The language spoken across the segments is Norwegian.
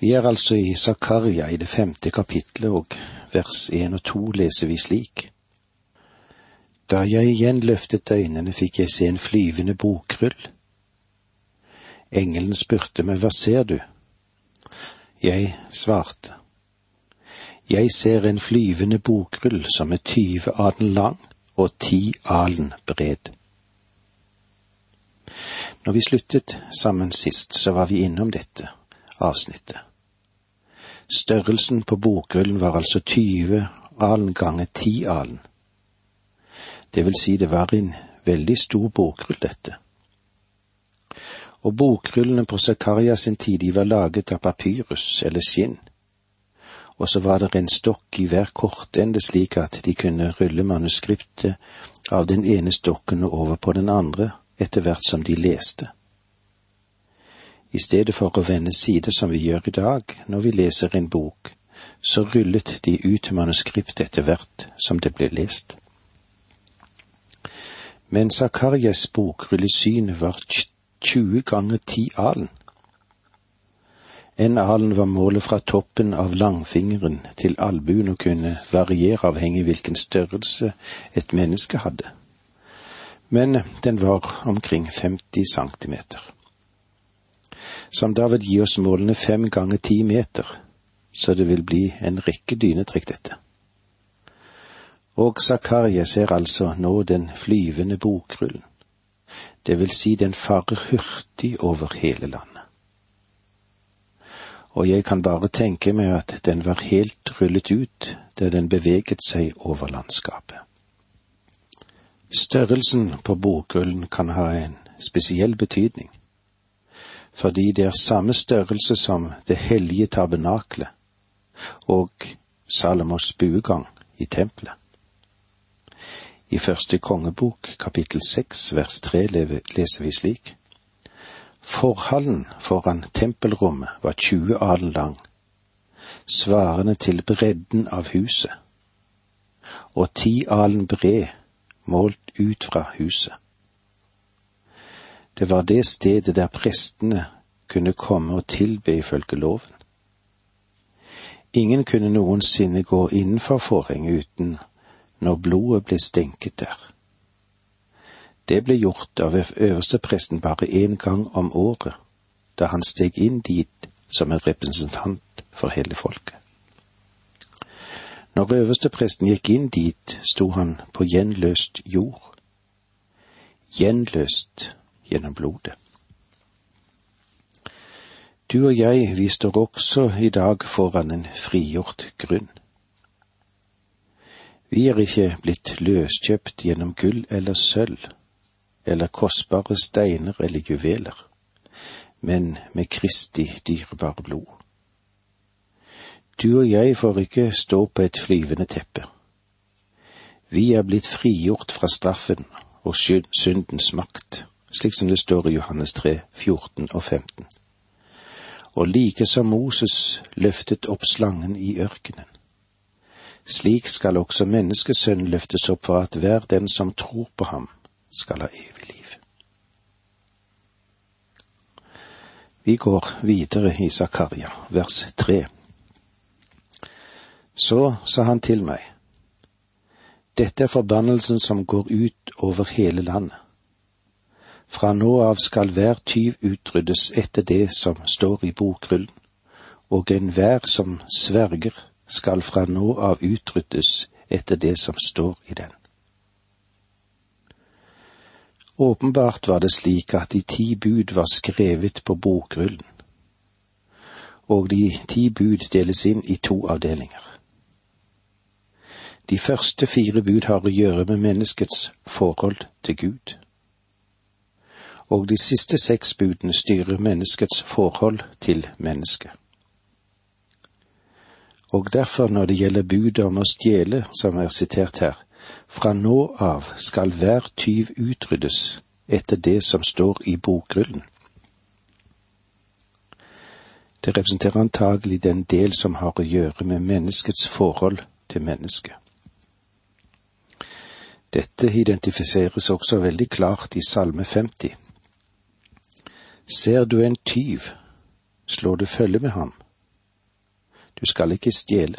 Vi er altså i Zakaria i det femte kapitlet, og vers én og to leser vi slik. Da jeg igjen løftet øynene, fikk jeg se en flyvende bokrull. Engelen spurte meg, hva ser du? Jeg svarte, jeg ser en flyvende bokrull som er tyve alen lang og ti alen bred. Når vi sluttet sammen sist, så var vi innom dette avsnittet. Størrelsen på bokrullen var altså tyve alen ganger ti alen. Det vil si det var en veldig stor bokrull, dette. Og bokrullene på Zakaria sin tid, de var laget av papyrus eller skinn. Og så var det en stokk i hver kortende slik at de kunne rulle manuskriptet av den ene stokken og over på den andre etter hvert som de leste. I stedet for å vende side som vi gjør i dag når vi leser en bok, så rullet de ut manuskriptet etter hvert som det ble lest. Men Zakarias bokrullesyn var tjue ganger ti alen. En alen var målet fra toppen av langfingeren til albuen og kunne variere avhengig hvilken størrelse et menneske hadde. Men den var omkring 50 centimeter. Som da vil gi oss målene fem ganger ti meter, så det vil bli en rekke dynetrekk, dette. Og Zakaria ser altså nå den flyvende bokrullen det vil si den farer hurtig over hele landet. Og jeg kan bare tenke meg at den var helt rullet ut da den beveget seg over landskapet. Størrelsen på bokrullen kan ha en spesiell betydning, fordi det er samme størrelse som det hellige tabernaklet og Salomos buegang i tempelet. I første kongebok, kapittel seks, vers tre, leser vi slik. Forhallen foran tempelrommet var 20 alen lang, svarende til bredden av huset, og ti alen bred, målt ut fra huset. Det var det stedet der prestene kunne komme og tilbe ifølge loven. Ingen kunne noensinne gå innenfor forhenget uten når blodet ble stenket der. Det ble gjort av øverstepresten bare én gang om året, da han steg inn dit som en representant for hele folket. Når øverstepresten gikk inn dit, sto han på gjenløst jord. Gjenløst gjennom blodet. Du og jeg, vi står også i dag foran en frigjort grunn. Vi er ikke blitt løskjøpt gjennom gull eller sølv, eller kostbare steiner eller juveler, men med Kristi dyrebare blod. Du og jeg får ikke stå på et flyvende teppe. Vi er blitt frigjort fra straffen og syndens makt, slik som det står i Johannes 3, 14 og 15. Og like som Moses løftet opp slangen i ørkenen, slik skal også menneskesønnen løftes opp for at hver den som tror på ham, skal ha evig liv. Vi går videre i Zakaria, vers tre. Så sa han til meg, dette er forbannelsen som går ut over hele landet. Fra nå av skal hver tyv utryddes etter det som står i bokrullen, og enhver som sverger skal fra nå av utryddes etter det som står i den. Åpenbart var det slik at de ti bud var skrevet på bokrullen, og de ti bud deles inn i to avdelinger. De første fire bud har å gjøre med menneskets forhold til Gud, og de siste seks budene styrer menneskets forhold til mennesket. Og derfor, når det gjelder budet om å stjele, som er sitert her, fra nå av skal hver tyv utryddes etter det som står i bokrullen. Det representerer antagelig den del som har å gjøre med menneskets forhold til mennesket. Dette identifiseres også veldig klart i Salme 50. Ser du en tyv, slår du følge med ham Du skal ikke stjele.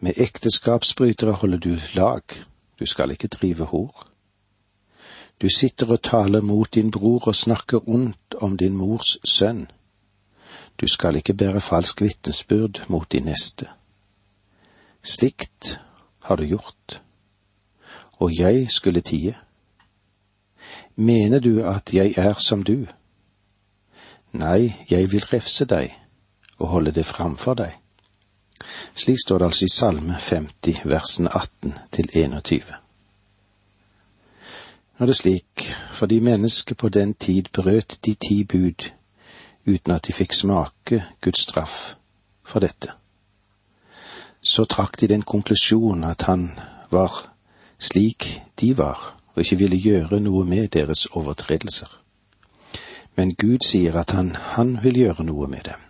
Med ekteskapsbrytere holder du lag. Du skal ikke drive hor. Du sitter og taler mot din bror og snakker ondt om din mors sønn. Du skal ikke bære falsk vitnesbyrd mot din neste. Slikt har du gjort. Og jeg skulle tie. Mener du at jeg er som du? Nei, jeg vil refse deg og holde det framfor deg. Slik står det altså i Salme 50, versene 18 til 21. Nå er det slik, fordi mennesket på den tid brøt de ti bud uten at de fikk smake Guds straff for dette, så trakk de den konklusjonen at han var slik de var, og ikke ville gjøre noe med deres overtredelser. Men Gud sier at han, han vil gjøre noe med dem.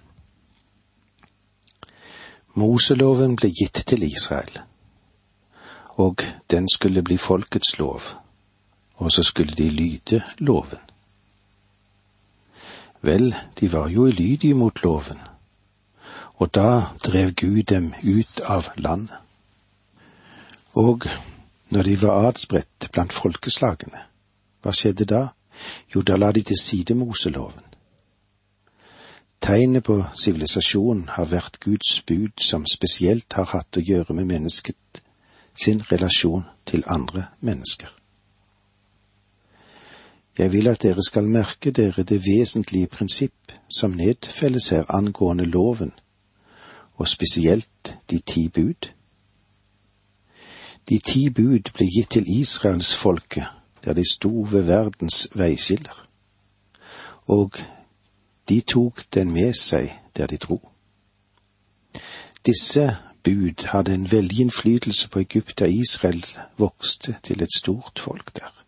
Moseloven ble gitt til Israel, og den skulle bli folkets lov, og så skulle de lyde loven. Vel, de var jo ulydige mot loven, og da drev Gud dem ut av landet. Og når de var adspredt blant folkeslagene. Hva skjedde da? Jo, da la de til side Moseloven. Tegnet på sivilisasjonen har vært Guds bud som spesielt har hatt å gjøre med mennesket sin relasjon til andre mennesker. Jeg vil at dere skal merke dere det vesentlige prinsipp som nedfelles her angående loven, og spesielt de ti bud. De ti bud ble gitt til israelsfolket der de sto ved verdens veiskiller, og de tok den med seg der de dro. Disse bud hadde en veldig innflytelse på Egypt da Israel vokste til et stort folk der.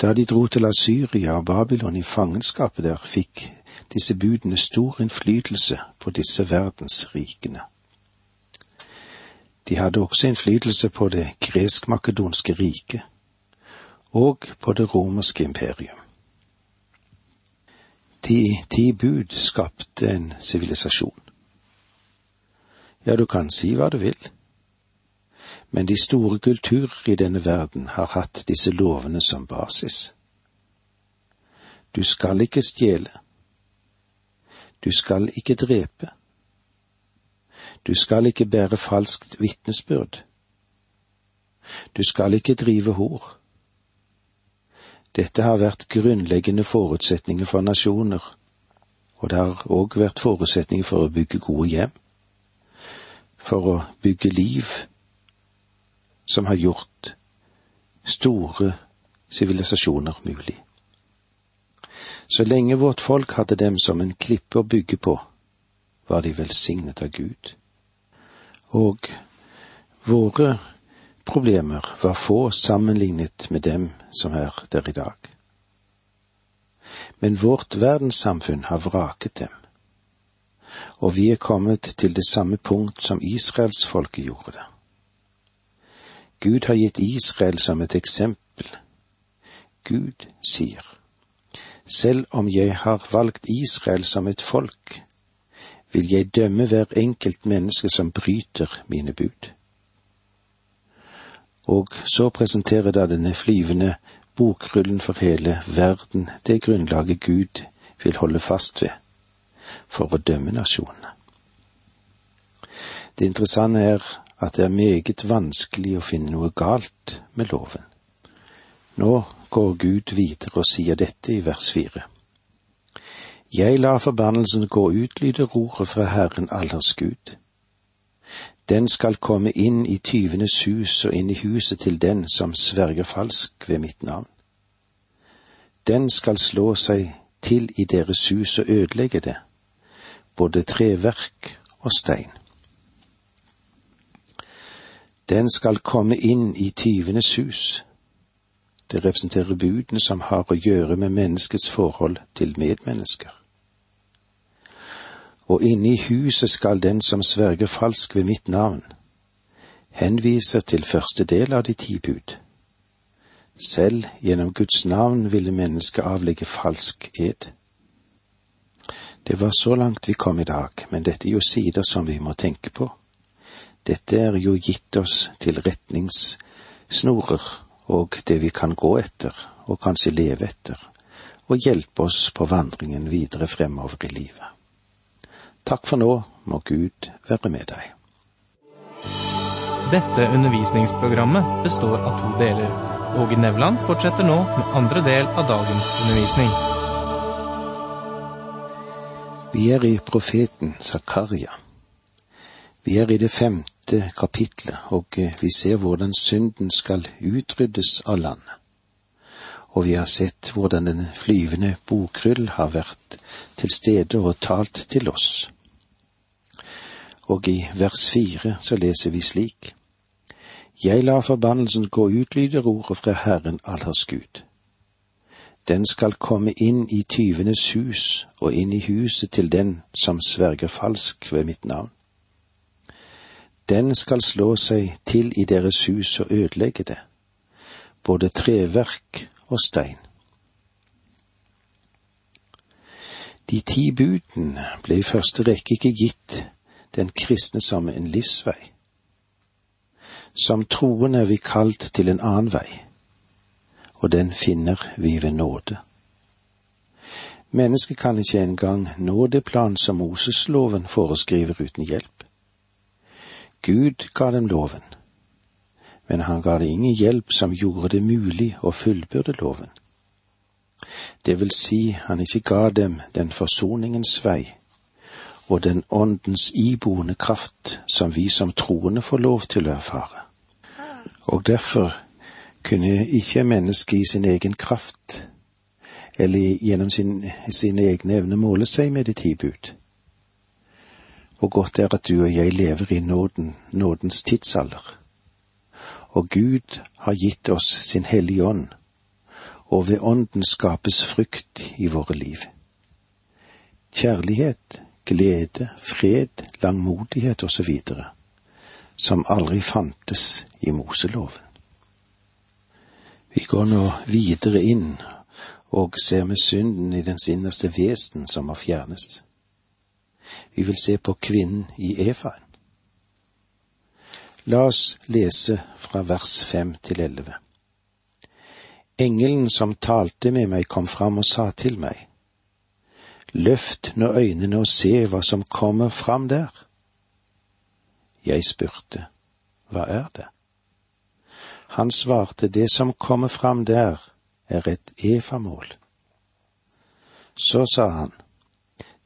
Da de dro til Asyria og Babylon i fangenskapet der, fikk disse budene stor innflytelse på disse verdensrikene. De hadde også innflytelse på det gresk-makedonske riket og på det romerske imperium. De ti bud skapte en sivilisasjon. Ja, du kan si hva du vil, men de store kulturer i denne verden har hatt disse lovene som basis. Du skal ikke stjele. Du skal ikke drepe. Du skal ikke bære falskt vitnesbyrd. Du skal ikke drive hor. Dette har vært grunnleggende forutsetninger for nasjoner, og det har òg vært forutsetninger for å bygge gode hjem, for å bygge liv som har gjort store sivilisasjoner mulig. Så lenge vårt folk hadde dem som en klippe å bygge på, var de velsignet av Gud og våre problemer var få sammenlignet med dem som er der i dag. Men vårt verdenssamfunn har vraket dem, og vi er kommet til det samme punkt som israelsfolket gjorde det. Gud har gitt Israel som et eksempel. Gud sier, selv om jeg har valgt Israel som et folk, vil jeg dømme hver enkelt menneske som bryter mine bud. Og så presenterer da denne flyvende bokrullen for hele verden det grunnlaget Gud vil holde fast ved for å dømme nasjonene. Det interessante er at det er meget vanskelig å finne noe galt med loven. Nå går Gud videre og sier dette i vers fire. Jeg lar forbannelsen gå ut, lyder roret fra Herren allers Gud. Den skal komme inn i tyvenes hus og inn i huset til den som sverger falsk ved mitt navn. Den skal slå seg til i deres hus og ødelegge det, både treverk og stein. Den skal komme inn i tyvenes hus. Det representerer budene som har å gjøre med menneskets forhold til medmennesker og inne i huset skal den som sverger falsk ved mitt navn, henviser til første del av de ti bud. Selv gjennom Guds navn ville mennesket avlegge falsk ed. Det var så langt vi kom i dag, men dette er jo sider som vi må tenke på. Dette er jo gitt oss til retningssnorer og det vi kan gå etter, og kanskje leve etter, og hjelpe oss på vandringen videre fremover i livet. Takk for nå, må Gud være med deg. Dette undervisningsprogrammet består av to deler. Åge Nevland fortsetter nå med andre del av dagens undervisning. Vi er i profeten Zakaria. Vi er i det femte kapitlet, og vi ser hvordan synden skal utryddes av landet. Og vi har sett hvordan den flyvende bokryll har vært til stede og talt til oss. Og i vers fire så leser vi slik. Jeg lar forbannelsen gå ut, lyder ordet fra Herren allers Gud. Den skal komme inn i tyvenes hus og inn i huset til den som sverger falsk ved mitt navn. Den skal slå seg til i deres hus og ødelegge det, både treverk og stein. De ti budene ble i første rekke ikke gitt den kristne som en livsvei. Som troende er vi kalt til en annen vei og den finner vi ved nåde. Mennesket kan ikke engang nå det plan som Mosesloven foreskriver uten hjelp. Gud ga dem loven, men han ga det ingen hjelp som gjorde det mulig å fullbyrde loven. Det vil si, han ikke ga dem den forsoningens vei og den åndens iboende kraft som vi som troende får lov til å erfare. Og derfor kunne ikke mennesket i sin egen kraft eller gjennom sin, sine egne evner måle seg med de ti bud. Hvor godt er at du og jeg lever i nåden, nådens tidsalder. Og Gud har gitt oss sin hellige ånd, og ved ånden skapes frykt i våre liv. Kjærlighet, glede, fred, langmodighet osv., som aldri fantes i Moseloven. Vi går nå videre inn og ser med synden i dens innerste vesen som må fjernes. Vi vil se på kvinnen i Efaen. La oss lese fra vers fem til elleve. Engelen som talte med meg, kom fram og sa til meg, Løft nå øynene og se hva som kommer fram der. Jeg spurte, Hva er det? Han svarte, det som kommer fram der, er et efamål. Så sa han,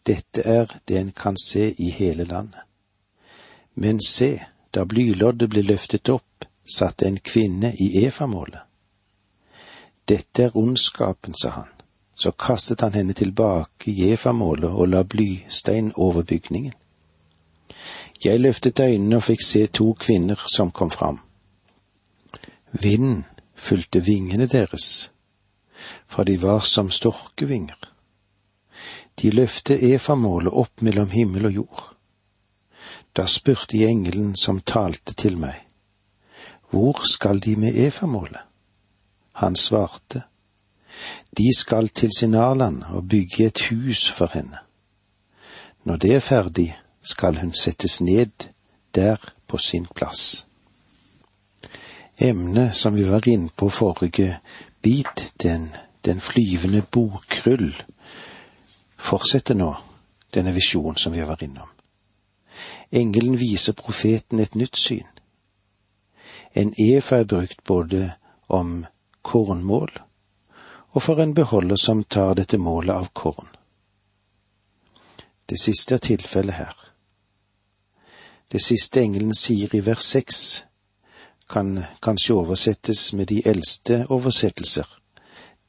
dette er det en kan se i hele landet. Men se, da blyloddet ble løftet opp, satt en kvinne i efamålet. Dette er ondskapen, sa han. Så kastet han henne tilbake i efamålet og la blystein over bygningen. Jeg løftet øynene og fikk se to kvinner som kom fram. Vinden fulgte vingene deres, for de var som storkevinger. De løftet efamålet opp mellom himmel og jord. Da spurte jeg engelen som talte til meg, hvor skal de med efamålet? Han svarte, de skal til Sinarland og bygge et hus for henne. Når det er ferdig, skal hun settes ned der på sin plass emnet som vi var inne på forrige bit, den, den flyvende bokrull, fortsetter nå denne visjonen som vi var innom. Engelen viser profeten et nytt syn. En efa er brukt både om kornmål og for en beholder som tar dette målet av korn. Det siste er tilfellet her. Det siste engelen sier i vers seks, kan kanskje oversettes med de eldste oversettelser.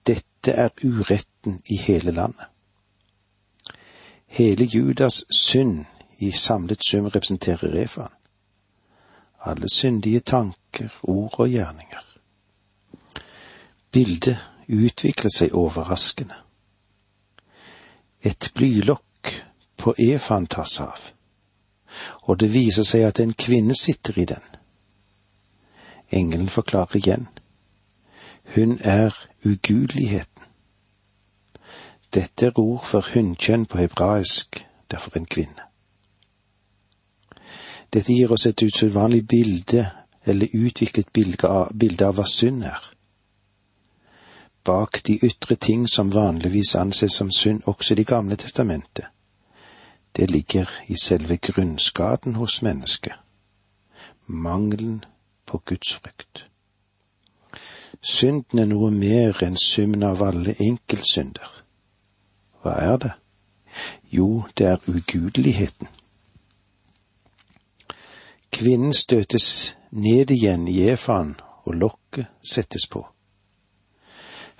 Dette er uretten i hele landet. Hele Judas synd i samlet sum representerer refaen. Alle syndige tanker, ord og gjerninger. Bildet utvikler seg overraskende. Et blylokk på Efan tas av, og det viser seg at en kvinne sitter i den. Engelen forklarer igjen. Hun er ugudeligheten. Dette er ord for hunnkjønn på hebraisk, derfor en kvinne. Dette gir oss et usedvanlig bilde, eller utviklet bilde av, bilde av hva synd er. Bak de ytre ting som vanligvis anses som synd også i Det gamle testamentet, det ligger i selve grunnskaden hos mennesket, mangelen på gudsfrykt. Synden er noe mer enn summen av alle enkeltsynder. Hva er det? Jo, det er ugudeligheten. Kvinnen støtes ned igjen i efaen, og lokket settes på.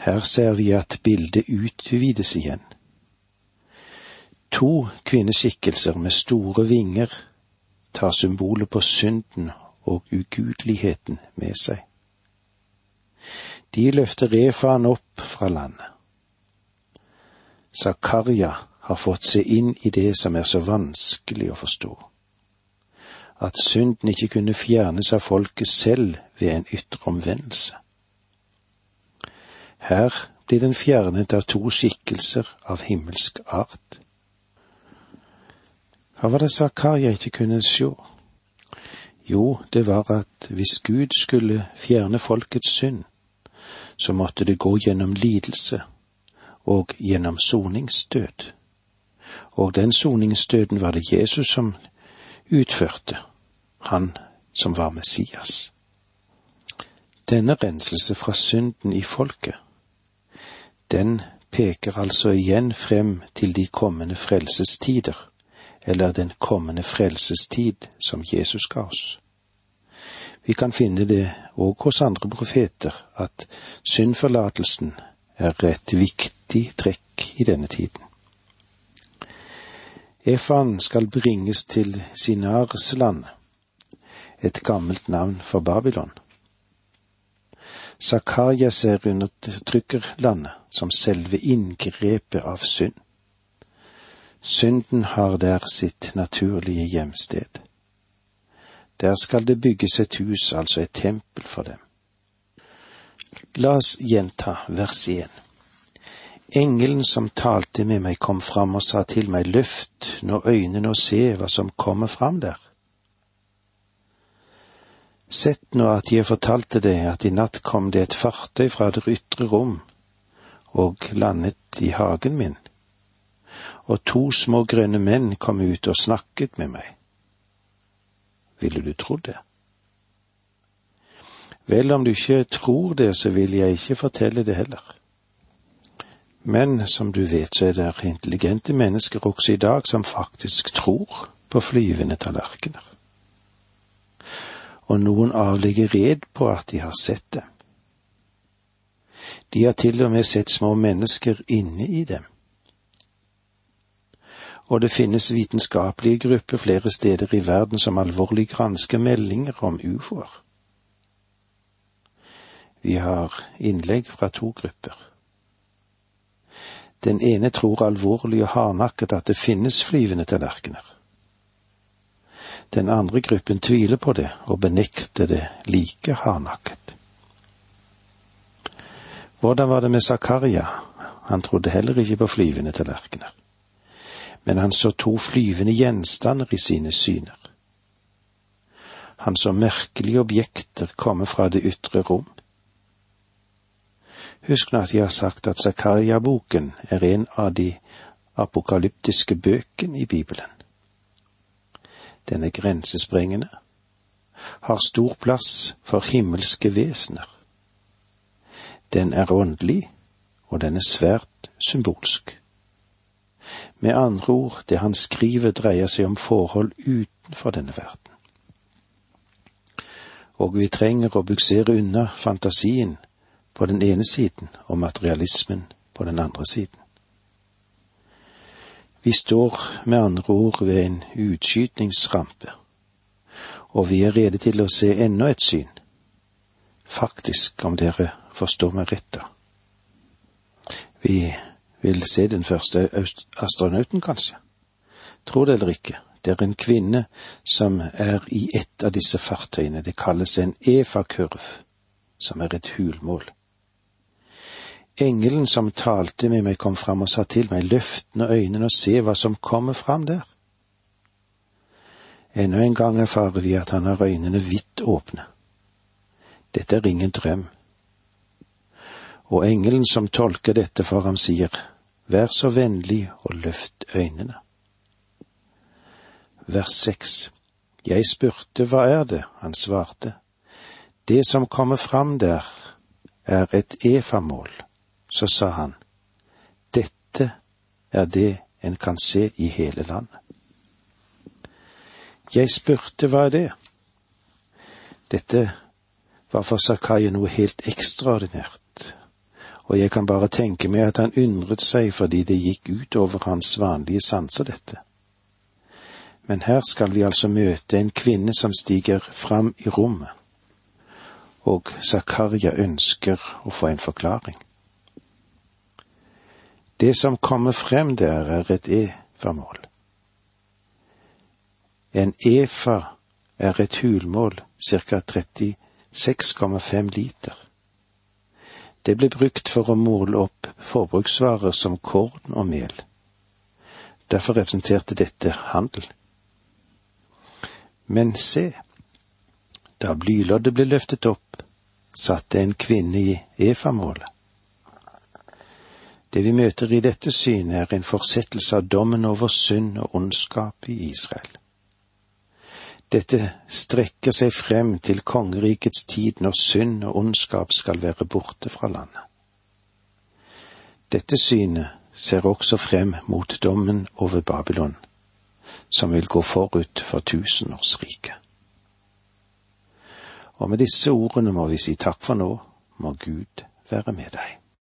Her ser vi at bildet utvides igjen. To kvinneskikkelser med store vinger tar symbolet på synden og ugudeligheten med seg. De løfter Refaen opp fra landet. Zakaria har fått se inn i det som er så vanskelig å forstå. At synden ikke kunne fjernes av folket selv ved en ytre omvendelse. Her blir den fjernet av to skikkelser av himmelsk art. Hva var det Zakaria ikke kunne sjå? Jo, det var at hvis Gud skulle fjerne folkets synd, så måtte det gå gjennom lidelse og gjennom soningsdød. Og den soningsdøden var det Jesus som utførte, han som var Messias. Denne renselse fra synden i folket, den peker altså igjen frem til de kommende frelsestider, eller den kommende frelsestid som Jesus ga oss. Vi kan finne det òg hos andre profeter at syndforlatelsen er et viktig trekk i denne tiden. Efan skal bringes til Sinars land, et gammelt navn for Babylon. Zakaria ser undertrykker landet som selve inngrepet av synd. Synden har der sitt naturlige hjemsted. Der skal det bygges et hus, altså et tempel for dem. La oss gjenta vers igjen. Engelen som talte med meg, kom fram og sa til meg, løft nå øynene og se hva som kommer fram der. Sett nå at jeg fortalte deg at i natt kom det et fartøy fra det ytre rom og landet i hagen min, og to små grønne menn kom ut og snakket med meg. Ville du trodd det? Vel, om du ikke tror det, så vil jeg ikke fortelle det heller. Men som du vet, så er det intelligente mennesker også i dag som faktisk tror på flyvende tallerkener. Og noen avlegger red på at de har sett dem. De har til og med sett små mennesker inne i dem og det finnes vitenskapelige grupper flere steder i verden som alvorlig gransker meldinger om ufoer. Vi har innlegg fra to grupper. Den ene tror alvorlig og hardnakket at det finnes flyvende tallerkener. Den andre gruppen tviler på det og benekter det like hardnakket. Hvordan var det med Zakaria? Han trodde heller ikke på flyvende tallerkener men han så to flyvende gjenstander i sine syner. Han så merkelige objekter komme fra det ytre rom. Husk nå at jeg har sagt at Zakaria-boken er en av de apokalyptiske bøkene i Bibelen. Den er grensesprengende, har stor plass for himmelske vesener. Den er åndelig, og den er svært symbolsk. Med andre ord, det han skriver dreier seg om forhold utenfor denne verden. Og vi trenger å buksere unna fantasien på den ene siden og materialismen på den andre siden. Vi står med andre ord ved en utskytningsrampe, og vi er rede til å se enda et syn. Faktisk, om dere forstår meg rett, da. Vi vil se den første astronauten, kanskje. Tror det eller ikke, det er en kvinne som er i et av disse fartøyene. Det kalles en EFA-kurv, som er et hulmål. Engelen som talte med meg, kom fram og sa til meg, løft øynene og se hva som kommer fram der. Enda en gang erfarer vi at han har øynene vidt åpne. Dette er ingen drøm. Og engelen som tolker dette for ham, sier, Vær så vennlig og løft øynene. Vers seks. Jeg spurte hva er det, han svarte. Det som kommer fram der, er et efamål. Så sa han, dette er det en kan se i hele landet. Jeg spurte hva er det? Dette var for Zakaria noe helt ekstraordinært, og jeg kan bare tenke meg at han undret seg fordi det gikk ut over hans vanlige sanser, dette. Men her skal vi altså møte en kvinne som stiger fram i rommet, og Zakaria ønsker å få en forklaring. Det som kommer frem der, er et efamål. En efa er et hulmål, ca 36,5 liter. Det ble brukt for å måle opp forbruksvarer som korn og mel. Derfor representerte dette handel. Men se, da blyloddet ble løftet opp, satte en kvinne i efamålet. Det vi møter i dette synet, er en fortsettelse av dommen over synd og ondskap i Israel. Dette strekker seg frem til kongerikets tid når synd og ondskap skal være borte fra landet. Dette synet ser også frem mot dommen over Babylon, som vil gå forut for tusenårsriket. Og med disse ordene må vi si takk for nå, må Gud være med deg.